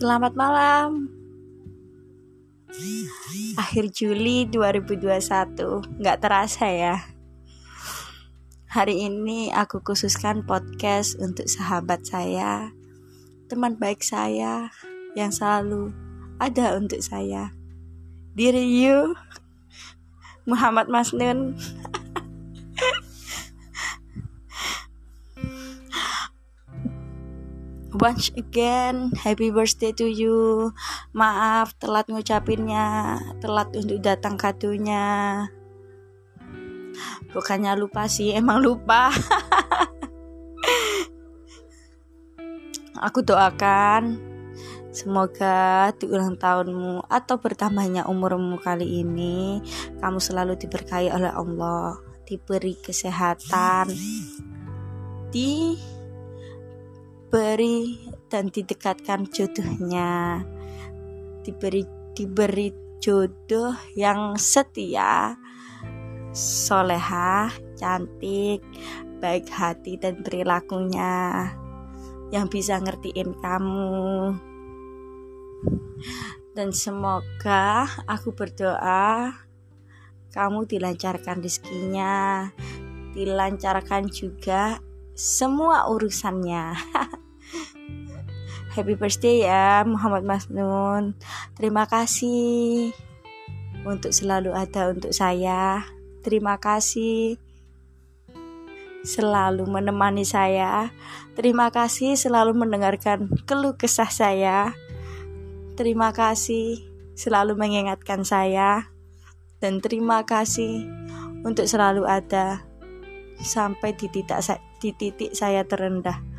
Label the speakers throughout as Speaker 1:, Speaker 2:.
Speaker 1: Selamat malam. Akhir Juli 2021, nggak terasa ya. Hari ini aku khususkan podcast untuk sahabat saya, teman baik saya yang selalu ada untuk saya. Diri you, Muhammad Masnun. once again. Happy birthday to you. Maaf telat ngucapinnya. Telat untuk datang kadunya bukannya lupa sih emang lupa. Aku doakan Semoga di ulang tahunmu atau bertambahnya umurmu kali ini kamu selalu diberkahi oleh Allah, diberi kesehatan, di diberi dan didekatkan jodohnya. Diberi diberi jodoh yang setia soleha cantik baik hati dan perilakunya. Yang bisa ngertiin kamu. Dan semoga aku berdoa kamu dilancarkan rezekinya dilancarkan juga semua urusannya Happy birthday ya Muhammad Masnun. Terima kasih untuk selalu ada untuk saya. Terima kasih selalu menemani saya. Terima kasih selalu mendengarkan keluh kesah saya. Terima kasih selalu mengingatkan saya. Dan terima kasih untuk selalu ada sampai di titik, di titik saya terendah.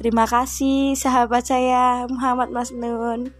Speaker 1: Terima kasih sahabat saya Muhammad Masnun.